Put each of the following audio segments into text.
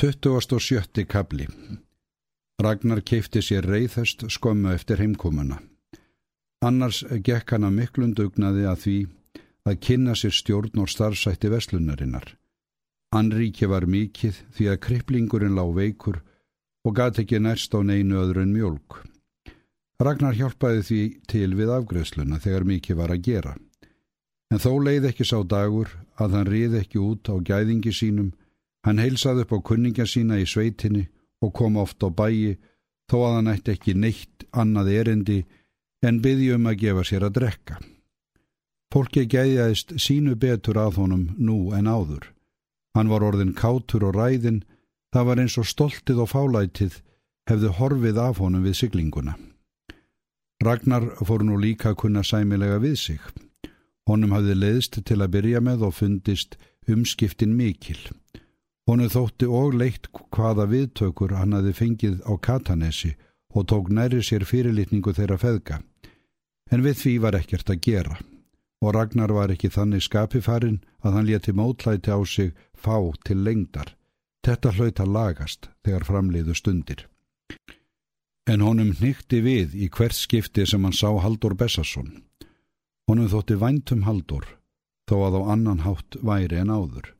27. kabli Ragnar keipti sér reyðhest skömmu eftir heimkomuna. Annars gekk hann að miklundugnaði að því að kynna sér stjórn og starfsætti veslunarinnar. Anríki var mikið því að kriplingurinn lág veikur og gæti ekki nærst á neinu öðru en mjölk. Ragnar hjálpaði því til við afgröðsluna þegar mikið var að gera. En þó leið ekki sá dagur að hann rið ekki út á gæðingi sínum Hann heilsaði upp á kunningja sína í sveitinni og kom oft á bæi þó að hann ætti ekki neitt annað erindi en byði um að gefa sér að drekka. Fólki gæðjaðist sínu betur að honum nú en áður. Hann var orðin kátur og ræðin, það var eins og stoltið og fálætið hefðu horfið af honum við siglinguna. Ragnar fór nú líka að kunna sæmilega við sig. Honum hafði leiðst til að byrja með og fundist umskiptin mikil. Honu þótti og leitt hvaða viðtökur hann hafi fengið á Katanesi og tók næri sér fyrirlitningu þeirra feðga. En við því var ekkert að gera og Ragnar var ekki þannig skapifarinn að hann leti mótlæti á sig fá til lengdar. Þetta hlaut að lagast þegar framleiðu stundir. En honum nýtti við í hvert skipti sem hann sá Haldur Bessarsson. Honum þótti væntum Haldur þó að á annan hátt væri en áður.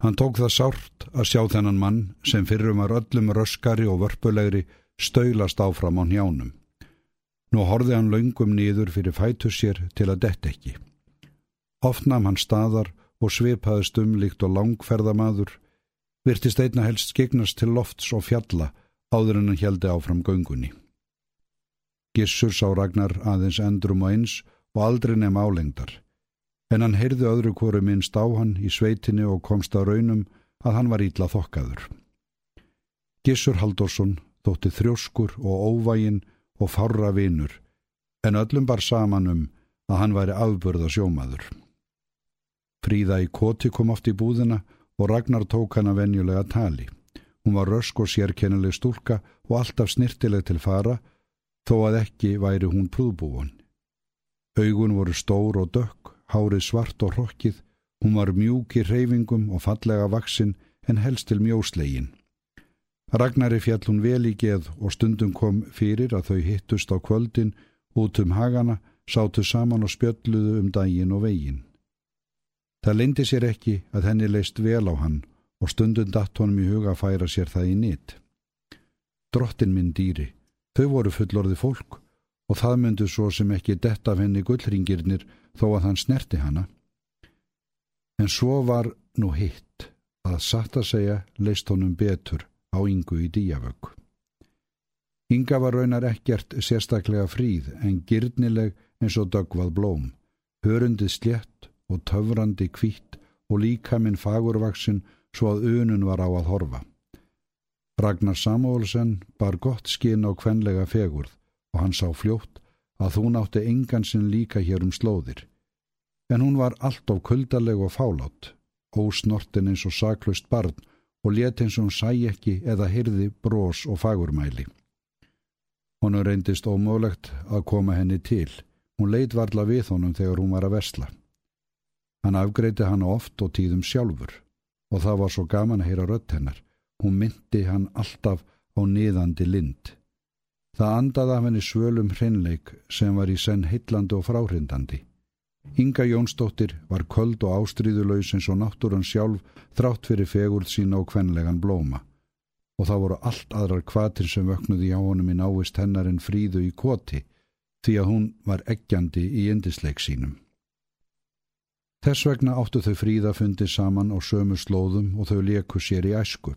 Hann tók það sárt að sjá þennan mann sem fyrrum var öllum röskari og vörpulegri stöylast áfram á njánum. Nú horði hann laungum nýður fyrir fætu sér til að dett ekki. Oft namn hann staðar og svipaðist umlíkt og langferðamadur, virtist einna helst skegnast til lofts og fjalla áður en hann heldi áfram göngunni. Gissur sá Ragnar aðeins endrum og eins og aldrei nefn álengdar en hann heyrði öðru hverju minnst á hann í sveitinni og komst að raunum að hann var ítla þokkaður. Gissur Haldorsson þótti þrjóskur og óvægin og farra vinur, en öllum bar saman um að hann væri afbörða sjómaður. Fríða í koti kom oft í búðina og Ragnar tók hana venjulega tali. Hún var rösk og sérkennileg stúlka og alltaf snirtileg til fara, þó að ekki væri hún prúðbúin. Augun voru stór og dökk hárið svart og hrokkið, hún var mjúk í reyfingum og fallega vaksinn en helst til mjóslegin. Ragnari fjall hún vel í geð og stundum kom fyrir að þau hittust á kvöldin út um hagana, sátu saman og spjölluðu um daginn og veginn. Það leindi sér ekki að henni leist vel á hann og stundum datt honum í huga að færa sér það í nýtt. Drottin minn dýri, þau voru fullorði fólk og það myndu svo sem ekki dett af henni gullringirnir þó að hann snerti hana. En svo var nú hitt að satt að segja leist honum betur á yngu í díavögg. Inga var raunar ekkert sérstaklega fríð en girnileg eins og dögvað blóm, hörundi slétt og töfrandi kvitt og líka minn fagurvaksin svo að unun var á að horfa. Ragnar Samúlsen bar gott skinn á kvenlega fegurð og hann sá fljótt að hún átti engan sinn líka hér um slóðir. En hún var allt of kuldaleg og fálátt, ósnortin eins og saklaust barn og let eins og hún sæ ekki eða hyrði brós og fagurmæli. Honu reyndist ómögulegt að koma henni til. Hún leitt varla við honum þegar hún var að versla. Hann afgreiti hann oft og tíðum sjálfur og það var svo gaman að heyra rött hennar. Hún myndi hann alltaf á niðandi lind. Það andaði af henni svölum hreinleik sem var í senn heitlandi og fráhrindandi. Inga Jónsdóttir var köld og ástríðuleus eins og náttúran sjálf þrátt fyrir fegurð sína og kvenlegan blóma. Og það voru allt aðrar kvatir sem vöknuði á honum í návist hennar en fríðu í koti því að hún var eggjandi í indisleik sínum. Þess vegna áttu þau fríða fundið saman á sömu slóðum og þau leku sér í æsku.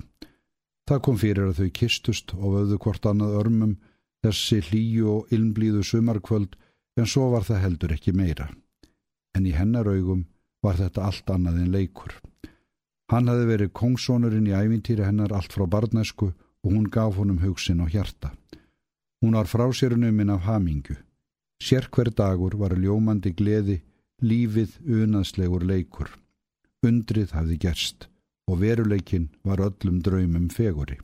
Það kom fyrir að þau kistust og vöðu hvort annað örmum þessi hlýju og ilmblíðu sumarkvöld en svo var það heldur ekki meira. En í hennar augum var þetta allt annað en leikur. Hann hefði verið kongsónurinn í ævintýri hennar allt frá barnæsku og hún gaf honum hugsin og hjarta. Hún var frá sér numinn af hamingu. Sér hver dagur var ljómandi gleði, lífið unaðslegur leikur. Undrið hafði gerst og veruleikin var öllum draumum feguri.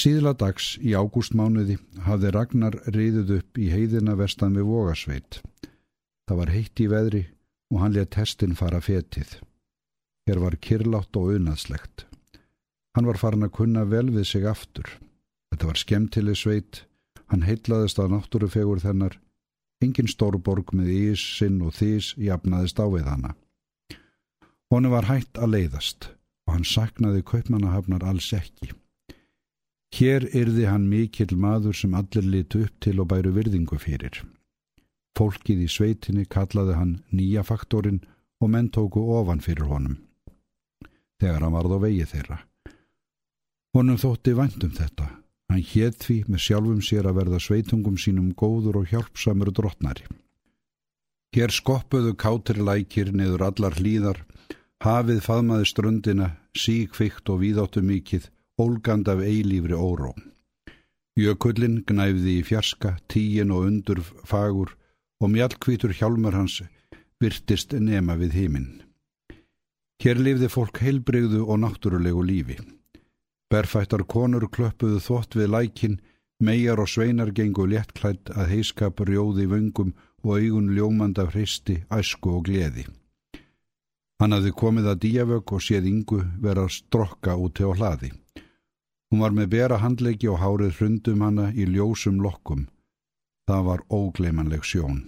Síðla dags í ágústmánuði hafði Ragnar riðuð upp í heiðina vestan við Vogasveit. Það var heitt í veðri og hann let hestin fara fetið. Hér var kirlátt og unaðslegt. Hann var farin að kunna vel við sig aftur. Þetta var skemmtileg sveit, hann heitlaðist að náttúrufegur þennar, engin stórborg með ís, sinn og þís jafnaðist á við hana. Honu var hætt að leiðast og hann saknaði kaupmannahafnar alls ekki. Hér yrði hann mikill maður sem allir litu upp til og bæru virðingu fyrir. Fólkið í sveitinni kallaði hann nýja faktorinn og menn tóku ofan fyrir honum. Þegar hann varð á vegi þeirra. Honum þótti vandum þetta. Hann hétt því með sjálfum sér að verða sveitungum sínum góður og hjálpsamur drottnari. Hér skoppuðu kátir lækir neður allar hlýðar, hafið faðmaði ströndina, síkvikt og víðáttu mikið ólgand af eilífri óró. Jökullin gnæfði í fjarska, tíin og undur fagur og mjallkvítur hjálmur hans virtist nema við heiminn. Hér lifði fólk heilbreyðu og náttúrulegu lífi. Berfættar konur klöppuðu þótt við lækin, megar og sveinar gengu léttklætt að heiskap rjóði vöngum og augun ljómand af hristi, æsku og gleði. Hann hafði komið að díavög og séð yngu vera strokka úti á hlaði. Hún var með bera handleiki og hárið hrundum hana í ljósum lokkum. Það var ógleimanleg sjón.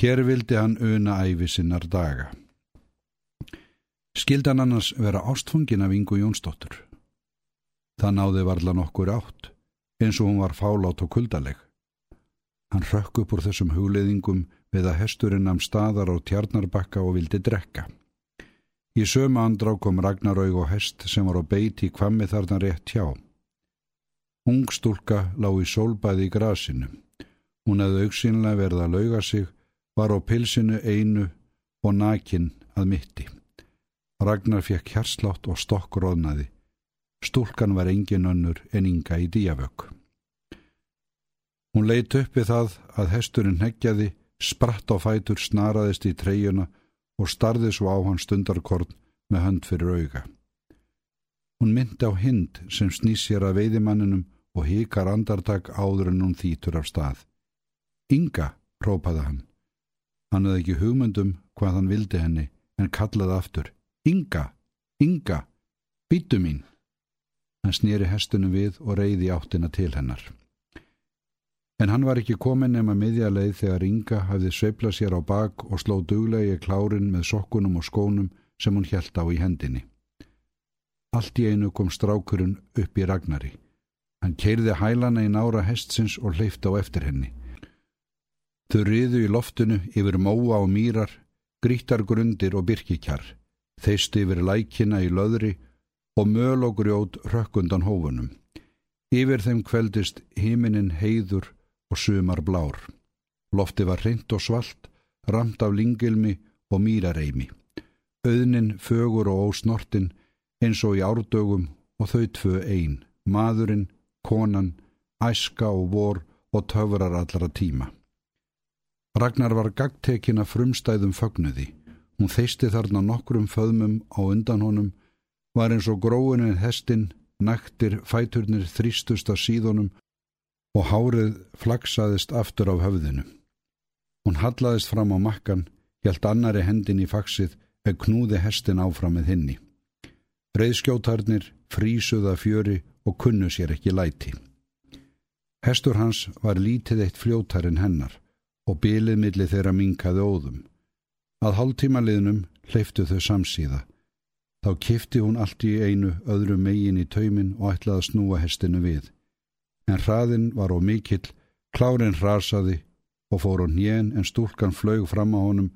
Hér vildi hann una æfi sinnar daga. Skildan annars vera ástfungin af Ingu Jónsdóttur. Það náði varla nokkur átt, eins og hún var fálátt og kuldaleg. Hann rökk upp úr þessum hugleðingum við að hesturinn nam staðar á tjarnarbakka og vildi drekka. Í sömu andrá kom Ragnaраug og hest sem var á beiti í kvammi þarna rétt hjá. Ungstúlka lág í sólbæði í grasinu. Hún hefði auksínlega verið að lauga sig, var á pilsinu einu og nakin að mitti. Ragnar fekk hjarslátt og stokkróðnaði. Stúlkan var engin önnur en ynga í díavökk. Hún leitt upp við það að hesturinn heggjaði, spratt á fætur, snaraðist í treyjuna og starði svo á hann stundarkorn með hönd fyrir auga. Hún myndi á hind sem snýs sér að veiðimanninum og híkar andartak áður en hún þýtur af stað. Inga, rópaði hann. Hann hefði ekki hugmyndum hvað hann vildi henni en kallaði aftur. Inga, Inga, býtu mín. Hann snýri hestunum við og reyði áttina til hennar. En hann var ekki komin nema miðja leið þegar Inga hafði sveiflað sér á bak og sló duglegi klárin með sokkunum og skónum sem hún hjælt á í hendinni. Allt í einu kom strákurinn upp í ragnari. Hann keirði hælana í nára hestsins og hleyfti á eftir henni. Þau riðu í loftinu yfir móa og mýrar, grítar grundir og byrkikjar, þeistu yfir lækina í löðri og möl og grjót rökkundan hófunum. Yfir þeim kveldist híminin heiður og sumar blár. Lofti var hreint og svalt, ramt af lingilmi og mýrareimi. Öðnin fögur og ósnortin eins og í árdögum og þau tvö einn, maðurinn, konan, æska og vor og töfrar allra tíma. Ragnar var gagtekin að frumstæðum fögnuði. Hún þeisti þarna nokkrum föðmum á undan honum, var eins og gróinin hestin, naktir, fæturnir þrýstust að síðunum og hárið flagsaðist aftur á höfðinu. Hún hallaðist fram á makkan, hjælt annari hendin í faksið eða knúði hestin áfram með hinni. Breiðskjótarnir frísuða fjöri og kunnu sér ekki læti. Hestur hans var lítið eitt fljótarinn hennar og bilið milli þeirra minkaði óðum. Að hálftíma liðnum hleyftu þau samsíða. Þá kifti hún allt í einu öðru megin í taumin og ætlaði að snúa hestinu við en hraðin var á mikill, klárin hrasaði og fór á njén en stúlkan flög fram á honum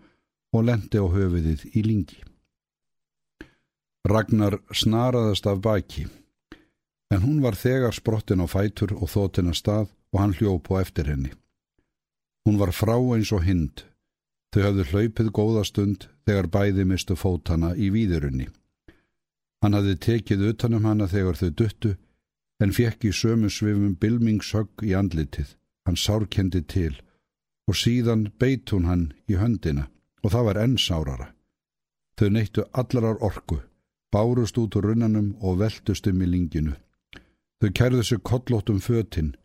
og lendi á höfuðið í lingi. Ragnar snaraðast af baki, en hún var þegar sprottin á fætur og þóttin að stað og hann hljóp á eftir henni. Hún var frá eins og hind, þau hafðu hlaupið góða stund þegar bæði mistu fótana í výðurunni. Hann hafði tekið utanum hana þegar þau duttu en fekk í sömu svifum bilmingshögg í andlitið. Hann sárkendi til og síðan beit hún hann í höndina og það var enn sárara. Þau neittu allarar orku, bárust út úr runnanum og veltust um í linginu. Þau kærðu sig kollóttum fötinn.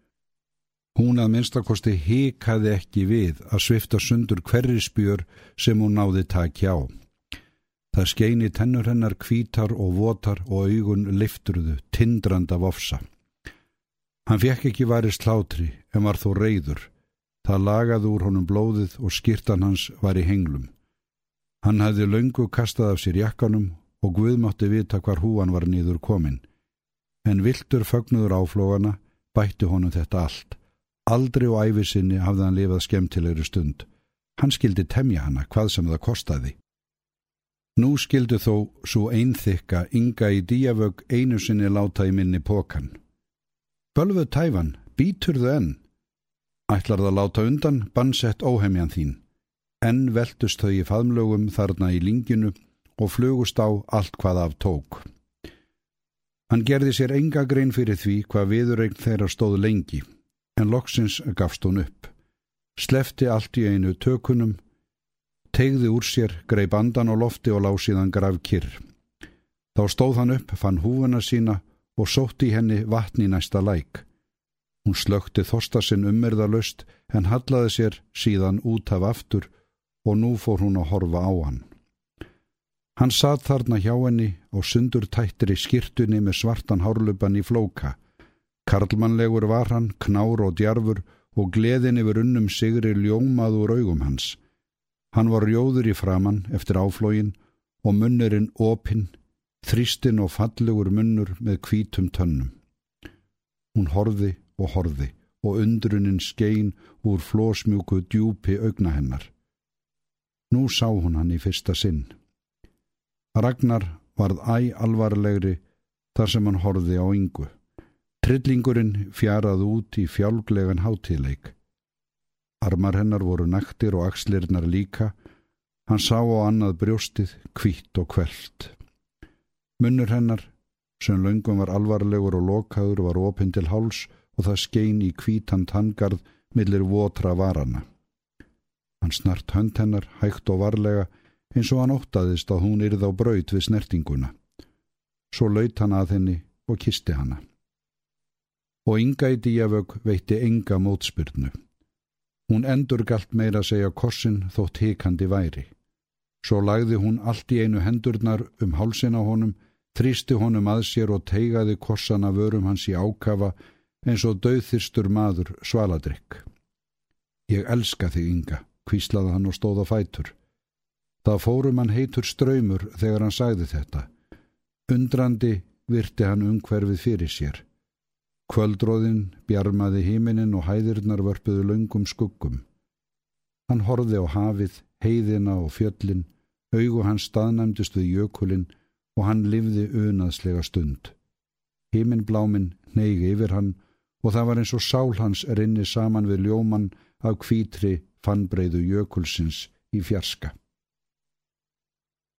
Hún að minnstakosti hikaði ekki við að svifta sundur hverri spjör sem hún náði takja á. Það skeini tennur hennar kvítar og votar og augun lifturðu, tindrand af ofsa. Hann fekk ekki varist hlátri en var þó reyður. Það lagaði úr honum blóðið og skýrtan hans var í henglum. Hann hefði löngu kastað af sér jakkanum og Guð mátti vita hvar húan var nýður komin. En viltur fögnuður áflógana bætti honum þetta allt. Aldrei og æfisinni hafði hann lifað skemmtilegri stund. Hann skildi temja hana hvað sem það kostaði. Nú skildu þó svo einþykka ynga í díavög einu sinni láta í minni pókan. Bölfuð tæfan, býtur þau enn. Ætlar það láta undan, bannsett óhemjan þín. Enn veltust þau í faðmlögum þarna í linginu og flugust á allt hvað af tók. Hann gerði sér enga grein fyrir því hvað viðurregn þeirra stóð lengi, en loksins gafst hún upp. Slefti allt í einu tökunum tegði úr sér, greið bandan á lofti og lág síðan graf kyrr. Þá stóð hann upp, fann húfuna sína og sótti henni vatni næsta læk. Hún slökti þostasinn ummerðalöst en hallaði sér síðan út af aftur og nú fór hún að horfa á hann. Hann satt þarna hjá henni og sundur tættir í skirtunni með svartan hárlupan í flóka. Karlmannlegur var hann, knár og djarfur og gleðin yfir unnum sigri ljómað úr augum hans. Hann var rjóður í framann eftir áflógin og munnurinn opinn, þrýstinn og fallegur munnur með kvítum tönnum. Hún horfi og horfi og undrunin skein úr flósmjúku djúpi augna hennar. Nú sá hún hann í fyrsta sinn. Ragnar varð æ alvarlegri þar sem hann horfi á yngu. Tryllingurinn fjaraði út í fjálglegan hátíleik. Armar hennar voru naktir og axlirnar líka. Hann sá á annað brjóstið, kvítt og kvelt. Munnur hennar, sem löngum var alvarlegur og lokaður, var opinn til háls og það skein í kvítan tangarð millir votra varana. Hann snart hönd hennar, hægt og varlega, eins og hann óttaðist að hún yrð á braut við snertinguna. Svo laut hann að henni og kisti hanna. Og í díavög veitti enga mótspyrnu. Hún endur galt meira að segja korsin þótt hikandi væri. Svo lagði hún allt í einu hendurnar um hálsin á honum, þrýsti honum að sér og teigaði korsana vörum hans í ákafa eins og döðþyrstur maður svaladrykk. Ég elska þig, Inga, kvíslaði hann og stóða fætur. Það fórum hann heitur ströymur þegar hann sagði þetta. Undrandi virti hann umhverfið fyrir sér. Kvöldróðin bjarmaði híminin og hæðirnar vörpuðu laungum skuggum. Hann horfi á hafið, heiðina og fjöllin, augu hans staðnæmdist við jökulin og hann livði unaðslega stund. Híminblámin neygi yfir hann og það var eins og sál hans rinni saman við ljóman af kvítri fannbreiðu jökulsins í fjarska.